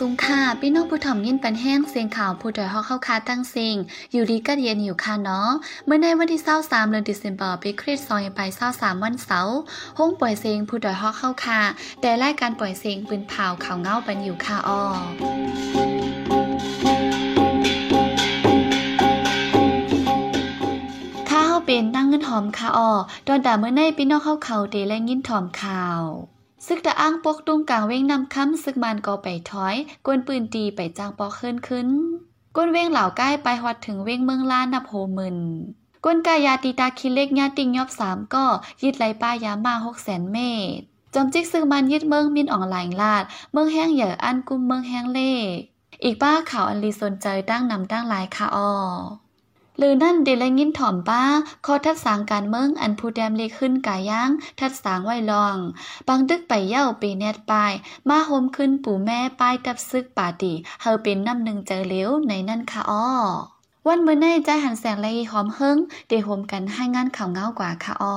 สุงค่ะพี่น้องผู้ถ่อมยินปันแห้งเสียงข่าวผู้ดอยฮอกเข้าคาตั้งสิงอยู่ดีก็เรียนอยู่ค่ะเนาะเมื่อในวันที่23เดือนธันวาคมปีคริสต์ศักราช23วันเสาร์ห้องปล่อยเสียงผู้ดอยฮอกเข้าคาแต่รายการปล่อยเสียงปืนเผาข่าวเงาปันอยู่ค่ะอ้อ เป็นตั้งเงินหอมค่ะออตอนด่าเมื่อในพี่น้องเข้าเขาเดและยินถอมข่าว ซึกตะอ้างปกตุ้งกลางเว้งนำค้ำซึกมันก็ไปถอย กวนปืนตีไปจางปอกขึ้นขึ้นกวนเว้งเหล่าใกล้ไปฮอดถึงเว้งเมืองล้านนับโหมึนกวนกายาตีตาคิเล็กญาติงยอบสามก็ยึดไหลป้ายามาหกแสนเมตรจอมจิกซึกมันยึดเมืองมินอ่องหลายลาด เมืองแห้งเหยื่ออันกุมเมืองแห้งเล่อีกป้าข่าวอันลีสนใจตั้งนำตั้งหลายค่ะอ้อ หรือนั่นเดลงินถ่อมป้าขอทัดสางการเมืองอันผู้แดมเลขึ้นกายย่าง ทัดสางไว้ลอง บางดึกไปเย่าปีแนดปาย มาโฮมขึ้นปู่แม่ป้ายกับซึกป่าตีเฮาเป็นน้ำหนึ่งเจอเลี้ยวในนั่นค่ะอ้อวันเมื่อในใจหันแสงไรหอมเฮิงเดโฮมกันให้งานข่าวเงากว่าค่ะอ้อ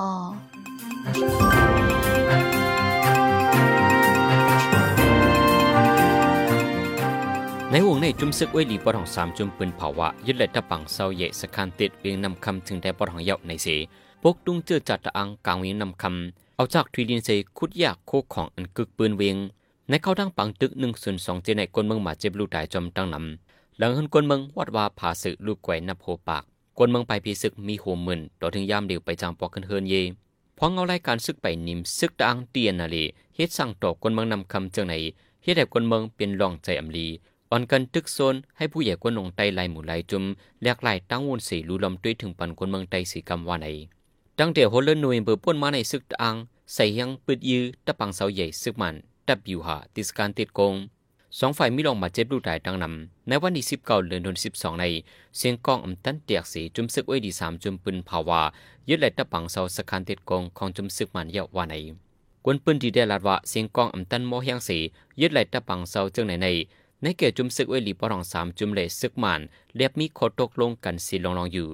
ในวงในจุมซึกไว้ลีปอทองสามจุมปืนเผาวะยึดเลตะปังเศร้าเยสคันติดเวียงนำคำถึงได้ปอทองเยาในเสปกดุงเจือจัดตะอังกลางเวียงนำคำเอาจากทวีดินเซคุดยากโคของอันกึกปืนเวียงในเข้าดังปังตึกหนึ่งส่วนสองเจในกวนเมืองหมาเจ็บลูกตายจอมตั้งนำหลังหันกวนเมืองวัดว่าผาสึกลูกแกวนับโหปากกวนเมืองไปพีศึกมีโหมื่นต่อถึงยามเดียวไปจางปอกขึ้นเฮินเยพอเงารายการซึกไปนิมซึกตะอังเตียนนาลีเฮ็ดสั่งต่อกวนเมืองนำคำเจังไหนเฮ็ดให้กวนเมืองเป็นรองใจอำลี อ่อนกันตึกโซนให้ผู้ใหญ่กวนงไตลายหมู่ลายจุมแลกลายตั้งวนสีรูลำด้วยถึงปันคนเมืองไตสีกำว่าไหนตั้งแต่โฮเลนหน่วยเบอร์ป้นมาในซึกอังใส่ยังปืดยื้อตะปังเสาใหญ่ซึกมันดับอยู่หาติสการติดกงสองฝ่ายมีลองมาเจ็บลูกตายดังนำในวันที่สิบเก้าเดือนธันวาคมสิบสองใน เสียงกองอำตันเตียกสีจุมซึกไว้ดีสามจุมปืนภาวายึดไหลตะปังเสาสการติดกงของจุมซึกมันเยาว่าไหนกวนปืนดีได้ลาดว่าเสียงกองอำตันโมเฮียงสียึดไหลตะปังเสาจึงไหนใน ในเกจุมซึกเวลีปรองสามจุมเลซึกมันเรียบมีโคตกลงกันสีลองลองอยู่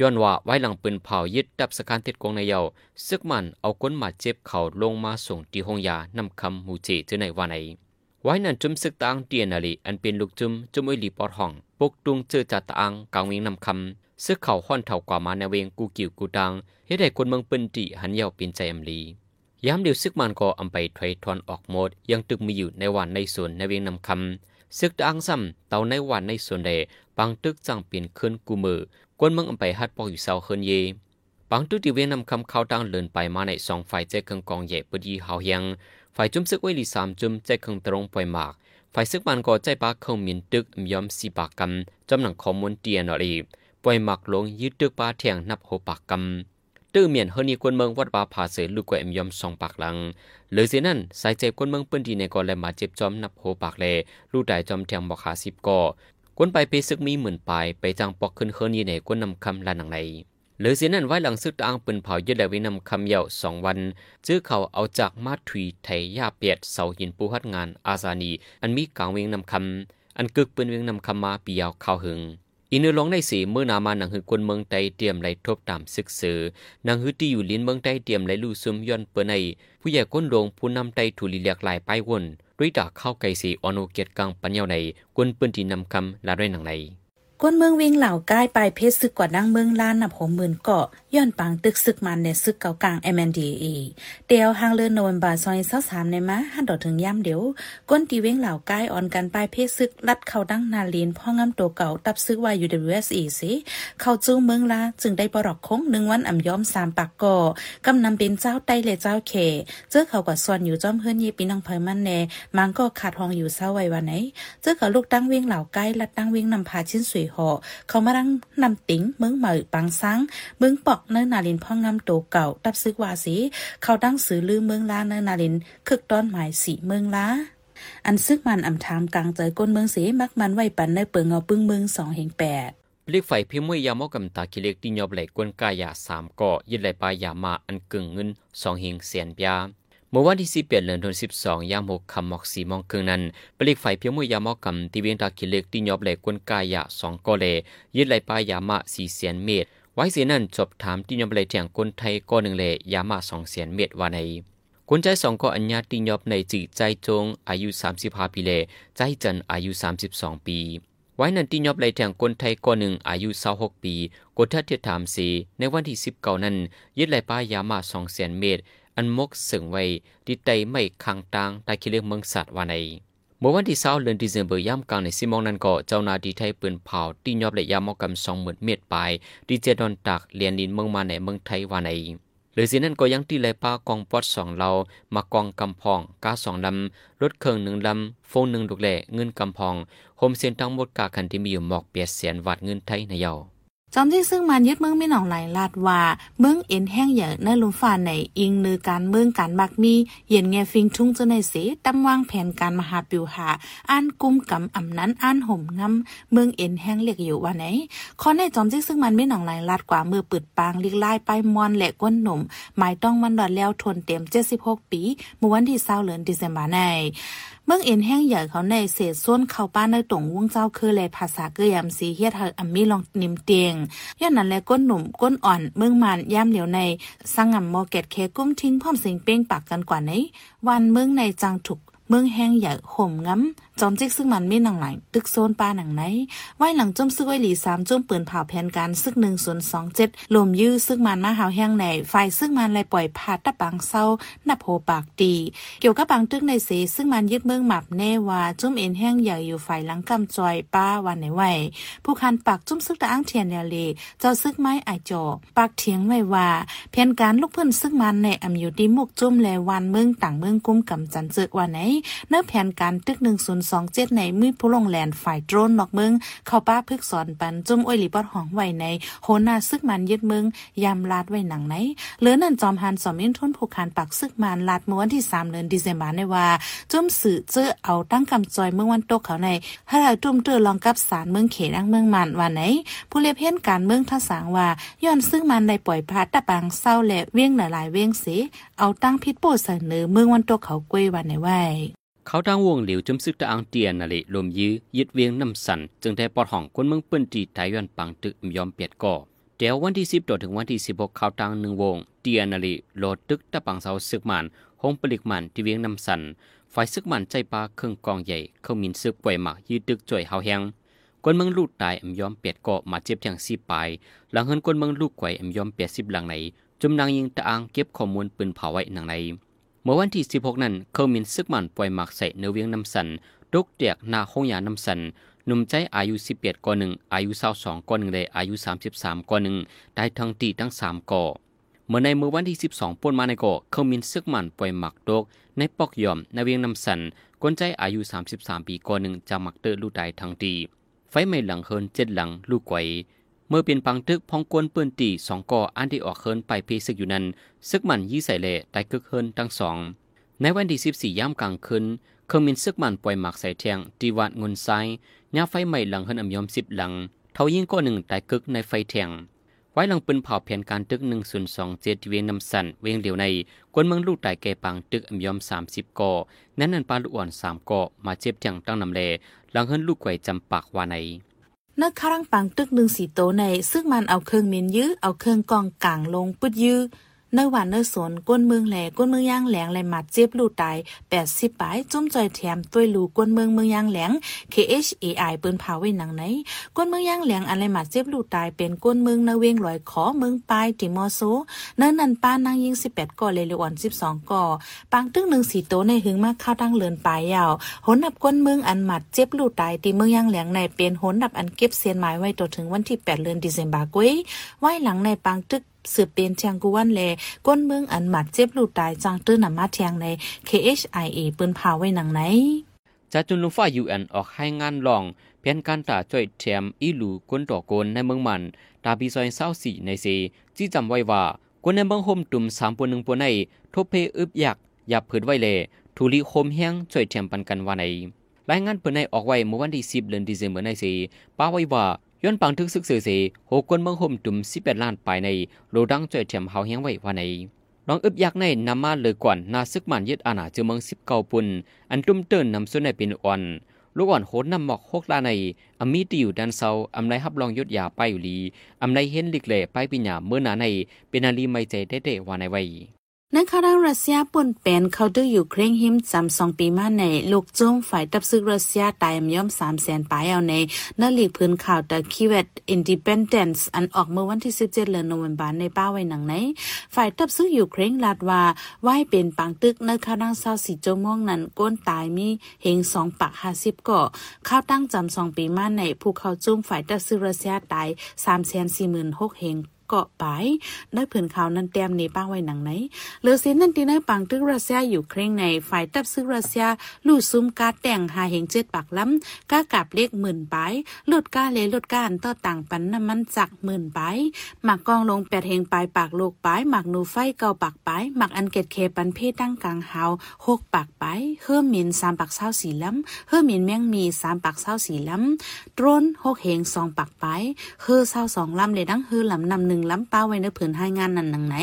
ย้อนว่าไว้หลังปืนเผายึดดับสการติดกงในเยาซึกมันเอาก้นมาเจ็บเข่าลงมาส่งที่ห้องยานำคำมูเจเจอในวันไหนไว้นั่นจุมซึกตางเตียนาลีอันเป็นลูกจุมจุมเวลีปอรห้องปกตุงเจอจัดตางกางเวงนำคำซึกเข่าห้อนเท่ากว่ามาในเวงกูกิวกูดังเฮ็ดให้คนเมืองปืนติหันเยาเป็นใจอำลียามเดียวซึกมันก็อำไปถอยทอนออกหมดยังตึกมีอยู่ในวันในส่วนในเวงนำคำ ซึกดังซ้ำเต่าในวันในส่วนใดบางตึกจังเปลี่ยนขึ้นกูมือกวนเมืองอำไปฮัดปอกอยู่เศร้าเฮินเยบางตึกที่เวียนนำคำเข้าตั้งเลินไปมาในสองฝ่ายใจเครื่องกองใหญ่ปดีเฮาเฮียงฝ่ายจุ่มซึกไว้ลีสามจุ่มใจเครื่องตรงปล่อยหมากฝ่ายซึกมันก็ใจปากเข้ามีนตึกยอมสีปากกำจำหนังข้อมูลเตียนอรีปล่อยหมากลงยืดตึกปาเทียงนับโหปากกำ ตื้อเมียนเฮนีกวนเมืองวัดบาผาเสลูกแกมยอมสองปากหลังหรือเสียนั่นสายเจ็บกวนเมืองปืนดีในก่อนและมาเจ็บจอมนับโหปากแลลูกได้จอมเทียงบอกขาสิบก่อกวนไปไปซึกมีหมื่นปลายไปจังปอกขึ้นเฮนีในกวนนำคำลานังในหรือเสียนั่นไว้หลังซึกตางปืนเผายึดแลวินำคำเยาสองวันจื้อเขาเอาจากมาถุยไทยยาเปียดเสาหินปูฮัดงานอาซานีอันมีกางเวงนำคำอันกึกปืนเวียงนำคำมาปียาวข้าวหึง อินเนอลองในสีเมื่อนามานังหือกวนเมืองไตเตรียมไหลทบตามศึกษอนังหือที่อยู่ลิ้นเมืองไตเตรียมไหลลู่ซุมย้อนเปิในผู้ใหญ่ก้นลงผู้นำไตถูลีเลียกลายป้ายวนด้วยดาเข้าไกสีอโนเกียรกังปัญญาในกวนปืนที่นำคำลาด้วยหนังใน ก้นเมืองวิ่งเหล่าก้ายปเพชรซึกกว่าดังเมืองล้านนับหกหมื่นเกาะย้อนปังตึกซึกมันในซึกเก่ากลาง MNDA เดียวหางเลือนโนวันบาซอยเศร้าสามในมะหันดอถึงย่ำเดียว ก้นตีเว้งเหล่าก้ายอ่อนกันไปเพชรซึกลัดเข้าดังนาลีนพ่องำตัวเก่าตับซึกว่าอยู่ WSE สิเข้าจู้เมืองลาจึงได้ปรอกคงหนึ่งวันอ่ำย้อมสามปากก่อกำนำเป็นเจ้าไตเลเจ้าเขเจอเขากับส่วนอยู่จอมเฮือนเยปีน้องเพยมันแน่มังก็ขาดห้องอยู่เศร้าไว้วันไหนเจอกับลูกตั้งเว้งเหล่าก้ายลัดตั้งเว้งนำพาชิ้นสวยหอเขามารังนำติ๋งเมืองเหมยปังซังเมืองปอกเนนาลินพ่องงำโตเก่าตับซึกวาสีเขาดังสือลือเมืองลาเนนาลินคึกต้อนหมายสีเมืองลาอันซึกมันอำทามกลางใจก้นเมืองสีมักมันไว้ปันในเปิงเอาปึ้งเมืองสองแห่งแปดปลิกไฟพิมวยยามอกำตาคิเล็กที่ยอบไหลกวนกายาสามก่อยึดไหลปลายามาอันกึ่งเงินสองหิงเสียนปยา เมื่อวันที่สิบเอ็ดเดือนธันวาคมยามหกคำหมอกสีมองเคืองนั้นปลิกไฟเพียงมือยามอกำที่เวียงตาคิเล็กที่ยอบไหลกวนกายาสองกอเลยึดไหลปลายามาสี่เสียนเมตร ไว้เสียนั่นจบถามที่ยอมเลยแจงคนไทยก้อนหนึ่งเลยยามาสองเสียนเม็ดว่าในคนใจสองก็อัญญาติยอบในจีใจจงอายุ35ปีเลใจจันอายุ 32 ปี ไว้นั่นติยอบเลยแทงคนไทยก้อนหนึ่งอายุ26ปีกดทัดเทียถามสีในวันที่19นั้นยึดไหลป้ายามา2แสนเมตร อันมกสึงไว้ดิไตไม่คังตางตาคิเลเมืองสัตว์ว่าในเมื่อวันที่เศร้าเดือนดิเซมเบอร์ย่ำกลางในซิมองนั้นก็เจ้านาดีไทยปืนเผาตียอบและยามอกำสองหมื่นเมตรไปดีเจดอนตักเลียนลินเมืองมาในเมืองไทยว่าในหรือสินั้นก็ยังตีเลยป้ากองปอดสองเรามากองกำพองกาสองลำรถเครื่องหนึ่งลำโฟนหนึ่งลูกแหล่เงินกำพองโฮมเซนทั้งหมดกาคันที่มีอยู่หมอกเปียเสียนวัดเงินไทยในเยา จอมที่ซึ่งมันยึดเมืองไม่หนองไหลลาดว่าเมืองเอ็นแห้งใหญ่ในลุมฟ้าในอิงนือการเมืองการบักมี เย็นแงฟิงทุ่งจะในเสตำวางแผนการมหาปิวหาอ่านกุมกำอำนั้นอ่านห่มงำเมืองเอ็นแห้งเรียกอยู่ว่าไหนขอในจอมที่ซึ่งมันไม่หนองไหลลาดกว่ามือปืดปางลิกไล่ไปมอนและก้นหนุ่มหมายต้องมันดอดแล้วทนเต็ม76ปีเมื่อวันที่20เดือนธันวาคมใน เมืองเอ็นแห้งใหญ่เขาในเศษส้นเข้าป้านในตรงวงเจ้าคือแลภาษาเกยามสีเฮียเฮอัมมีลองนิมเตียงย้อนนั้นแลก้นหนุ่มก้นอ่อนเมืองมันย่ามเหลียวในสังงำมอเกตเคกุ้มทิ้งพร้อมสิงเป้งปากกันกว่าในวันเมืองในจังถูก เมืองแห้งใหญ่ห่มง้ำจอมจิกซึ่งมันไม่หนังไหลตึกโซนป้าหนังไหนไว้หลังจุ่มซึกไว้หลีสามจุ่มปืนเผาแผนการซึกหนึ่งศูนย์สองเจ็ดลมยื้อซึกมันมาหาวแห้งในไฟซึ่งมันเลยปล่อยพาดตะปังเศร้านับโหปากดีเกี่ยวกับปังตึกในเสซึ่งมันยึดเมืองหมับแน่ว่าจุ่มเอ็นแห้งใหญ่อยู่ฝ่ายหลังกำจอยป้าวันไหนไหวผู้คันปากจุ่มซึกตะอ้างเทียนเนเลเจ้าซึกไม้ไอจอปากเถียงไว้ว่าแผนการลูกเพิ่อนซึกมันในอำอยู่ดีมุกจุ่มแลวันเมืองต่างเมืองกุ้มกำจันเจอวันไหนเนื้อแผนการตึก 1027 ในมือผู้ลงแลนฝ่ายโดรนนอกเมือง เข้าป้าพึกสอนปันจุ่มอ้อยหลีปอดห้องไว้ในโหนาซึกมันยึดเมืองยามลาดไว้หนังไหนเหลือนั่นจอมหันสอมอินทุนผูกคานปักซึกมันลาดเมื่อวันที่ 3 เดือนธันวาคมในว่าจุ่มสื่อเจอเอาตั้งกำจอยเมืองวันตกเขาในให้เราจุ่มเจอลองกับสารเมืองเขดังเมืองมันวันไหน ผู้เลียบเพ่นการเมืองทัสางว่าย้อนซึ่งมันได้ปล่อยพาตะปังเศร้าและเวียงหลายๆเวียงเสีเอาตั้งพิษโปเสนอเมืองวันตกเขากวยวันไหนไว้ เขาทางวงเหลียวจมซึกตะอังเตียนนาลิลมยื้อยึดเวียงน้ำสัน จึงได้ปอดห้องคนเมืองเปิ้นตีไทยอนปังตึกยอมเปียดก่อเดี๋ยววันที่สิบต่อถึงวันที่สิบหกเขาทางหนึ่งวง เตียนนาลิโลดตึกตะปังเสาซึกมันหงปลิกมันที่เวียงน้ำสันฝ่ายซึกมันใจปลาเครื่องกองใหญ่ เขามินซึกป่วยหมากยืดตึกจ่วยเฮาแหงคนเมืองลูกตายอมยอมเปียดก่อมาเจ็บอย่างสีปลาย หลังเฮินคนเมืองลูกไกวอมยอมเปียดสิบหลังไหนจุมนางยิงตะอังเก็บข้อมูลปืนเผาไว้หนังใน มื่อวันที่ 16 นั้นเขามินซึกมันปล่อยหมักใส่เนื้อเวียงน้ำสันตุกเตียกนาห้องยาน้ำสันหนุ่มใจอายุ11ก่อหนึ่งอายุ22ก่อหนึ่งเลยอายุ 33ก่อหนึ่งได้ทั้งตีทั้ง 3ก่อเมื่อในเมื่อวันที่ 12ป่นมาในก่อเขามินซึกมันปล่อยหมักตกในปอกยอมในเวียงน้ำสันก้นใจอายุ 33 ปีก่อหนึ่งจากหมักเตอร์ลูกได้ทั้งตีไฟไหม้หลังเฮินเจ็ดหลังลูกไกว เมื่อเป็นปังตึกพองกวนปืนตีสองก่ออันที่ออกเฮินไปเพศึกอยู่นั้น ซึกมันยี่ใส่เล่ได้กึกเฮินทั้งสอง ในวันที่สิบสี่ย่ำกลางคืนเครื่องมินซึกมันปล่อยหมักใส่เทียงตีวัดงนไซยาไฟใหม่หลังเฮินอำยอมสิบหลัง เท่ายิ่งก็หนึ่งแต่กึกในไฟเทียงไว้หลังปืนเผาแผนการตึกหนึ่งศูนย์สองเจ็ดเวียงนำสันเวียงเดียวในกวนเมืองลูกไต่แก่ปังตึกอำยอมสามสิบก่อนั้นนันปลาลูกอ่อนสามก่อมาเจ็บจังตั้งนำเลหลังเฮินลูกไก่จำปากวาใน นักคารังปังตึกหนึ่งสีโตในซึ่งมันเอาเครื่องมินยื้อเอาเครื่องกองกลางลงปึดยื้อ เนื้อหวานเนื้อสนก้นเมืองแหลก้นเมืองย่างแหลงเลยมาเจ็บลูตายแปดสิบปลายจุ้มจอยแถมต้วยลูก้นเมืองเมืองย่างแหลง KHAI เปิ้นพาไว้หนังไหนก้นเมืองย่างแหลงอะไรมาเจ็บลูตายเป็นก้นเมืองนเวงลอยขอเมืองปลายติมอโซเนื้อนันป้านางยิงสิบแปดก่อเลยเลอ่อนสิบสองก่อปังตึ้งหนึ่งสีโตในหึงมากข้าวตั้งเลือนปลายยาวหนับก้นเมืองอันหมัดเจ็บลูตายติเมืองย่างแหลงในเป็นหนับอันเก็บเสียนหมายไว้ต่อถึงวันที่แปดเดือนดิเซมบากุ้ยไว้หลังในปังตึก สืบเป็นเทียงกูวันแลก้นเมืองอันหมัดเจ็บลูกตายจังตื้อนำมาเทียงใน KHIA ปืนพาไว้หนังไหนจะจุนลุงฟ้า UN ออกให้งานลอง เพียนการตาจ่อยแถมอีลูก้นต่อกนในเมืองมันตาปีซอยเศร้าสี่ในสีจี้จำไว้ว่าคนในเมืองโฮมตุ่มสามปนหนึ่งปนในทบเพอึบยักหยับผืดไว้เลทุลีโฮมแห้งจ่อยแถมปันกันว่าในรายงานเปิดในออกไว้เมื่อวันที่สิบเดือนธันวาคมในสีป้าไว้ว่า ย้อนปังทึกซึกสื่อเสหกคนเมืองห่มตุ่มสิบแปดล้านไปในโลดังจ่อยเทียมเฮาเฮียงไว้ว่าในน้องอึบยักในนำมาเลยก่อนนาซึกมันยึดอาณาเจอเมืองสิบเก้าปุ่นอันตุ้มเตินนำส่วนในเป็นอ่อนลูกอ่อนโหนนำหมอกโคกลาในอามีตีอยู่ดันเซาอำไรฮับลองยุดยาไปอยู่ลีอำไรเห็นลิกเล่ไปปิญญาเมื่อนาในเป็นอาลีไม่ใจเด็ดๆว่าในไว้ นักข่าวรัสเซียป่นเป็นเขาดื้ออยู่เคร่งหิมจำสองปีมาในลูกจุ้มฝ่ายตับซึกรัสเซียตายมย่อมสามแสนปลายเอาในนลีกพื้นข่าวแต่คีเวตอินดิเพนเดนซ์อันออกเมื่อวันที่สิบเจ็ดเดือนโนเวมบาในป้าไว้หนังไหน ฝ่ายตับซึกอยู่เคร่งลาดว่าไหวเป็นปังตึกในข่าวดังเศร้าสีโจม่วงนั้นก้นตายมีเฮงสองปากห้าสิบก่อข้าวตั้งจำสองปีมาในภูเขาจุ้มฝ่ายตับซึกรัสเซียตายสามแสนสี่หมื่นหกเฮง เกาะไปได้ผื่นข่าวนั้นแต้มในป้าไว้หนังไหนเหลือเส้นนั่นที่ในปังตึกรัสเซียอยู่เคร่งในฝ่ายตับซึกรัสเซียลู่ซุ้มกาแต่งหาเหงเจ็ดปากล้ำกากับเลขหมื่นไปลดกาเลลดกานต่อต่างปันน้ำมันจักหมื่นไปหมักกองลงแปดเหงปลายปากโลกไปหมักนูไฟเกาปากไปหมักอันเกตเคปันเพศตั้งกลางเฮาหกปากไปเฮื่อมินสามปากเศร้าสีล้ำเฮื่อมินแมงมีสามปากเศร้าสีล้ำตรนหกเหงสองปากไปเฮือเศร้าสองล้ำเลยดังเฮือลำนำหนึ่งล้ำป้าไว้ในผืนให้งานนั้นหนังไหน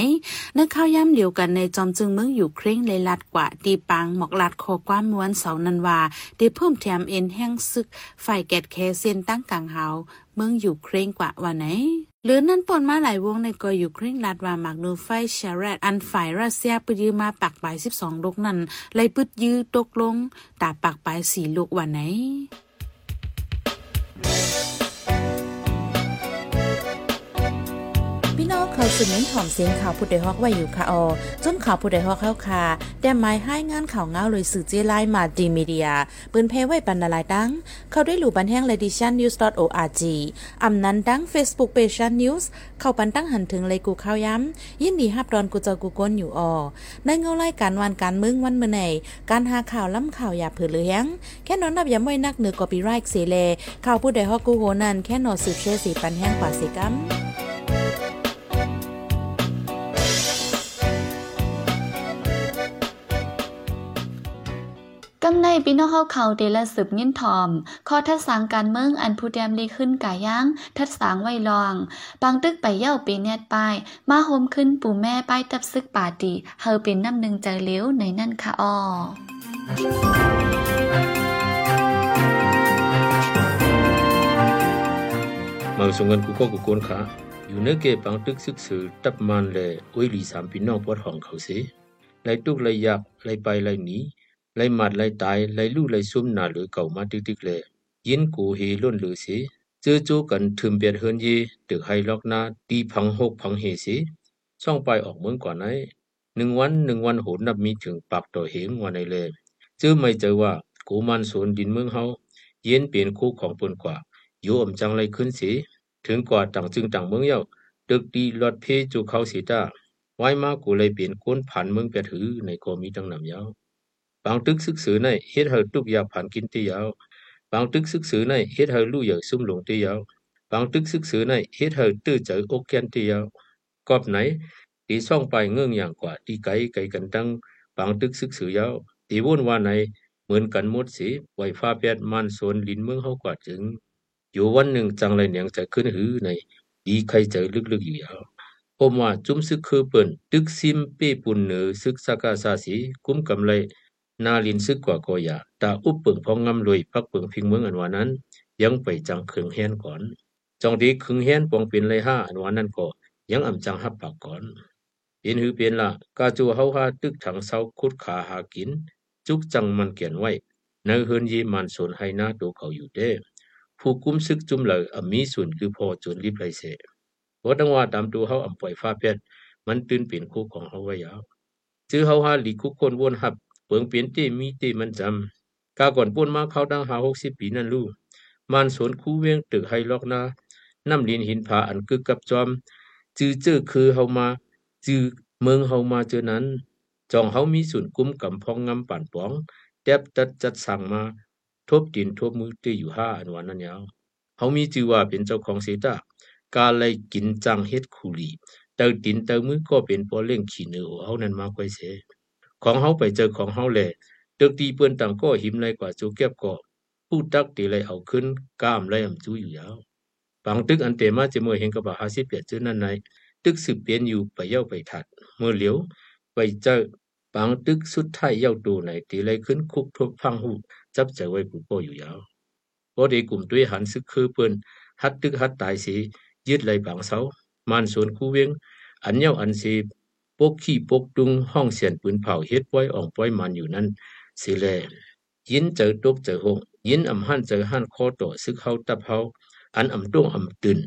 นึกข้าวย่ำเดียวกันในจอมจึงเมืองอยู่เคร่งเลยลัดกว่าตีปังหมอกลัดคอความม้วนเสานันว่าได้เพิ่มแถมเอ็นแห้งซึกไฟแกดแคเซนตั้งกลางเฮาเมืองอยู่เคร่งกว่าว่าไหนหรือนั่นปนมาหลายวงในกออยู่เคร่งลัดว่าหมากนูไฟชร์รอันฝ่ายรัสเซียปยือมาปักปลายสิบสองลูกนั้นเลยปึดยื้อตกลงตาปักปลายสี่ลูกว่าไหน เขาสืบเน้นถ่อมเสียงข่าวผู้ใดฮอกไว้อยู่ค่ะออจนข่าวผู้ใดฮอกเข้าค่ะแต่หมายให้งานข่าวเงาเลยสื่อเจไลมาดีมีเดียปืนเพไว้บรรณาลายดังเข้าด้วยหลู่บันแห้ง l e d i t i o n news org อำนั้นดัง Facebook page news เข้าปันตั้งหันถึงเลยกูข้าวย้ำยินดีฮับดอนกูเจอกูก้นอยู่ออในเงาไล่การวันการมึงวันเมื่อไหนการหาข่าวล้ำข่าวอย่าเผือเลี้ยงแค่นอนนับย้ำไว้นักเหนือกอปีไรค์เสเลข่าวผู้ใดฮอกกูโหนันแค่นอสืบเชื่อสีปันแห้งกว่าสิกัม กำในพี่น้องเฮาเขาเดละสืบยินทอมขอทัดสางการเมืองอันผู้แดมดีขึ้นกาย่าง ทัดสางไว้ลองปังตึกไปเย่าปีเนตปาย มาโฮมขึ้นปู่แม่ป้ายตับซึกป่าตีเฮาเป็นน้ำหนึ่งใจเลี้ยวในนั่นค่ะอ้อมังสงกันกูก็กูโกนขาอยู่ในเก็ปังตึกซึกสือตับมันเลยอุ้ยลีสามพี่น้องปวดห้องเขาสิไลตุกไลยักไลไปไลหนี ไล่มัดไลตายไล่ลู่ไลซุ่มหนาหรือเก่ามาตึกตึกเลยยินกูเฮล้นหรือสิเจอโจกันถึมเบียดเฮินเยตึกไฮล็อกนาตีพังหกพังเฮสิช่องไปออกเมืองก่อนไหนหนึ่งวันหนึ่งวันโหนับมีถึงปากต่อเหงวันในเลยเจอไม่เจอว่ากูมันสวนดินเมืองเฮาเย็นเปลี่ยนคู่ของปนกว่าอยู่อมจังไรขึ้นสิถึงกว่าต่างจึงต่างเมืองเย้าตึกดีลอดเพจูเขาสีตาไว้มากูเลยเปลี่ยนก้นผ่านเมืองเปียถือในกอมีตั้งนำยาว บางตึกซึกสือในเฮ็ดเฮาตุกยาผ่านกินตียาวบางตึกซึกสือในเฮ็ดเฮาลู่เหยซุ่มหลงตียาวบางตึกซึกสือในเฮ็ดเฮาตื้อเจออกแกนตียาวกอบไหนตีซ่องไปเงื่องอย่างกว่าตีไกไกกันตั้งบางตึกซึกสือยาวตีวุ่นว่าไหนเหมือนกันหมดสิไวฟ้าแปดมันโซนลินเมืองเฮากว่าจึง อยู่วันหนึ่งจังไรเนียงจะขึ้นหือในดีใครใจลึกๆอยู่ยาวผมว่าจุ้มซึกคือเปิ่นตึกซิมเป้ปุ่นเหนือซึกสักาซาสีกุ้มกำไร นาลินซึกกว่าก็อยาตาอุปเปิงพองงำลอยพักเปิงพิงเมืองอันวานั้น ยังไปจังคึงแฮนก่อนจองดีคึงแฮนปองเป็นไรห้าอันวานั้นก็ยังอ่ำจังฮับปากก่อนเป็นหือเป็นละกาจูเฮาฮาตึกถังเซาคุดขาหากิน จุกจังมันเขียนไว้ในเฮือนยีมันสนให้หน้าตัวเขาอยู่เด้ผู้กุ้มซึกจุ่มเหลออมีส่วนคือพอจนรีบไรเสว่าดังว่าตามตัวเฮาอ่ำปล่อยฟ้าเพชรมันตื่นเป็นคู่ของเฮาไว้ยาวจื้อเฮาหาหลีคุกคนวนหับ เปิงเปลี่ยนเตมีเตมันจำกาก่อนป่นมาเขาดังหาหกสิบปีนั่นลู่มันสวนคู่เวียงตึกไฮล็อกนาน้ำลินหินผาอันกึกกับจอม จื้อเจอคือเฮามา จื้อเมืองเฮามาเจอนั้น จองเฮามีส่วนกุ้มกำพองงำป่านปองแดบตัดจัดสั่งมา ทบดินทบมือตีอยู่ห้าอันวันนั้นยาวเขามีจื่อว่าเป็นเจ้าของเสตากาเลยกินจังเฮ็ดคูลีเตาดินเตามือก็เป็นปอเล่งขี้เนือเอานั้นมาไว้เส ของเขาไปเจอของเขาแหละตึกตีเปิ้นต่างก็หิมเลกว่าจูเก็บก็ผู้ตักตีเลยเอาขึ้นก้ามเลยอำจูอยู่ยาวบางตึกอันเตมาจะเมื่อเห็นกับว่า50เปียจื้อนั่นในตึกสืบเปลี่ยนอยู่ไปเย้าไปถัด เมื่อเหลียวไปเจอปังตึกสุดท้ายเย้าตูไหนตีเลยขึ้นคุกทุกพังหูจับเจไว้ผู้โปอยู่ยาวพอดีกลุ่มด้วยหันซึกคือเปิ้นฮัดตึกฮัดตายสียึดไหลบางเสามันสวนคูเวงอันเย้าอันสี ปกขี้ปกดุงห้องเสียนปืนเผาเฮ็ดป้อยอ่องป้อยมันอยู่นั้นสิแลยินเจอตกเจอหงยินอำหันเจอหันคอต่อซึกเฮาตับเฮาอันอำต้งอำตื่น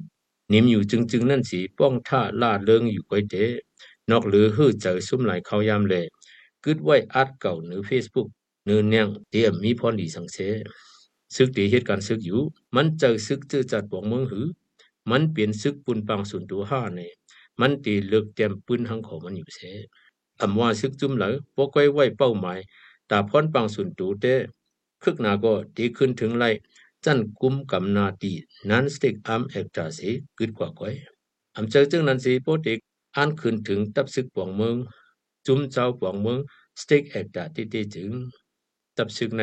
นิมอยู่จึงๆนั่นสีป้องท่าล่าเลิงอยู่ก้อยเตนอกหรือฮื้อเจอซุ่มหลายเขายามแลกึดไว้อัดเก่าหรือ Facebook เนื้อเนียงเตรียมมีพรดีสังเสซึกตีเหตุการณ์ซึกอยู่ มันเจอซึกเจอจัดปวงเมืองหือ มันเปลี่ยนซึกปุนปังส่วนตัวห้าใน มันตีเลือกเตรียมปืนหังของมันอยู่เสอำว่าซึกจุ่มเหลอปกไว้ไว้เป้าหมายตาพรปังส่วนตัวเตคึกนาก็ตีขึ้นถึงไล่จันกุมกำนาตีนั้นสติกอัมเอกตาสีกึดกว่าก้อยอำเจอจึงนั้นสีโปติกอ่านขึ้นถึงตับซึกปวงเมือง จุ่มเจ้าปวงเมืองสติกเอกตาที่ที่ถึง ตับซึกใน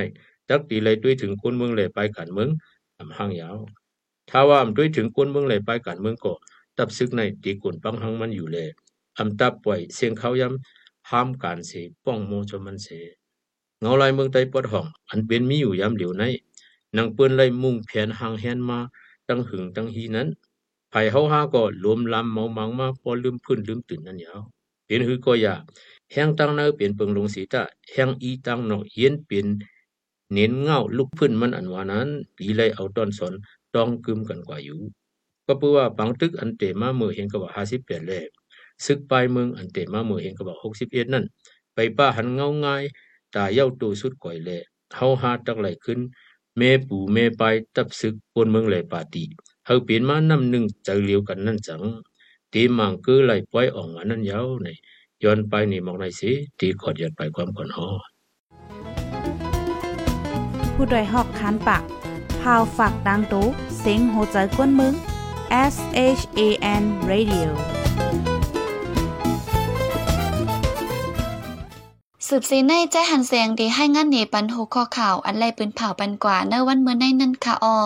ดักตีเลยด้วยถึงคนเมืองเลยไปกันเมืองอำห้างยาวถ้าว่าอำด้วยถึงคนเมืองเลยไปกันเมืองก็ ตับซึกในตีกวนปังหังมันอยู่เลยอำตับปล่อยเสียงเขาย้ำห้ามการเสป้องโมชมันเสเงาลายเมืองใต้ปอดห้องอันเป็นมีอยู่ย้ำเหลียวในนางเปิ้นไล่มุ่งแผนหางแหนมาตั้งหึงตั้งฮีนั้นไผเฮาหาก็รวมลำเมามังมาพอลืมพื้นลืมตื่นนั่นยาวเป็นหือก็อย่าแห้งตั้งเนอเปลี่ยนเปิงลงสีตาแห้งอีตั้งนอกเย็นเป็นเน้นเงาลุกพื้นมันอันว่านั้นปีไลเอาต้นสนต้องกึมกันกว่าอยู่ ก็เพื่อว่าปังตึกอันเตมาเมื่อเห็นก็ว่าห้าสิบแปดแลซึกปลายเมืองอันเตมาเมื่อเห็นก็ว่าหกสิบเอ็ดนั่น ไปป้าหันเงาง่าย ตาเย้าตูสุดก่อยแลเฮาหาตักไหลขึ้นแม่ปู่แม่ไปตับซึกปนเมืองไหลปาติเฮาเปลี่ยนมานำหนึ่งเจอเลียวกันนั่นจังตีมังคือไหลปล่อยออกมานั่นยาวในย้อนไปนี่มองในสิตีขอดย้อนไปความก่อนฮอผู้ดยหอกคันปากพาวฝากดังตู้เซ็งโหใจกวนมึง S H A N Radio สืบซีในใจหันเสียงดีให้งานเนปันหูข้อข่าวอันไล่ปืนเผาปันกว่าเนวันเมื่อในนั่นค่ะออ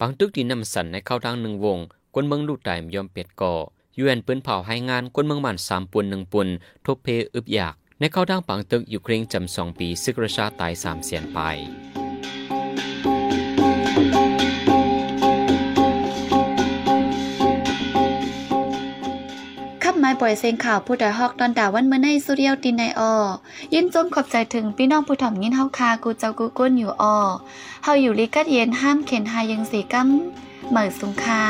ปังตึกที่นำสันในเข้าทางหนึ่งวงกวนเมืองลูกไต่ยอมเปียดก่อยูเอ็นปืนเผาให้งานกวนเมืองมันสามปุนหนึ่งปุนทบเพอึบอยาก ในเข้าทางปังตึกอยู่เคร่งจำสองปีซึกราชาตายสามเสียนไป ขับไม้ปล่อยเสียงข่าวผู้ดอยฮอกตอนดาวันเมื่อในสุเรียวตินในออยินจมขอบใจถึงพี่น้องผู้ถ่อมยินเฮาคากูเจ้ากูก้นอยู่ออเฮาอยู่ลิกัดเย็นห้ามเข็นหายังสีกั้มเหมือสุงคา